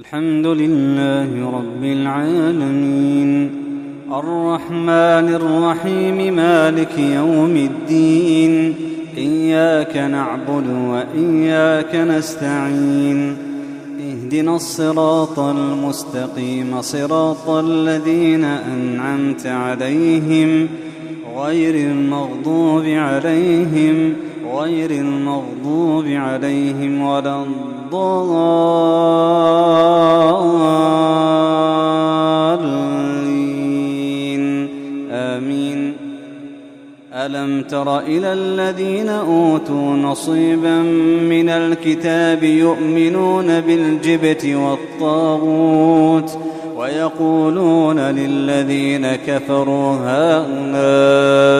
الحمد لله رب العالمين. الرحمن الرحيم مالك يوم الدين إياك نعبد وإياك نستعين. اهدنا الصراط المستقيم صراط الذين أنعمت عليهم غير المغضوب عليهم غير المغضوب عليهم ولا الضالين. آمين. ألم تر إلى الذين أوتوا نصيبا من الكتاب يؤمنون بالجبت والطاغوت ويقولون للذين كفروا هؤلاء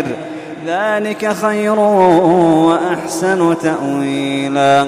ۖ. ذلك خير وأحسن تأويلا.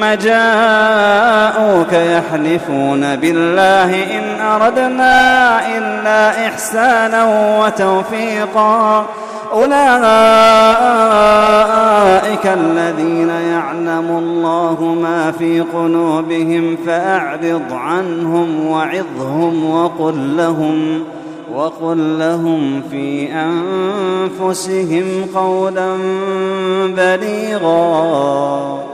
ثم جاءوك يحلفون بالله إن أردنا إلا إحسانا وتوفيقا. أولئك الذين يعلم الله ما في قلوبهم فأعرض عنهم وعظهم وقل لهم وقل لهم في أنفسهم قولا بليغا.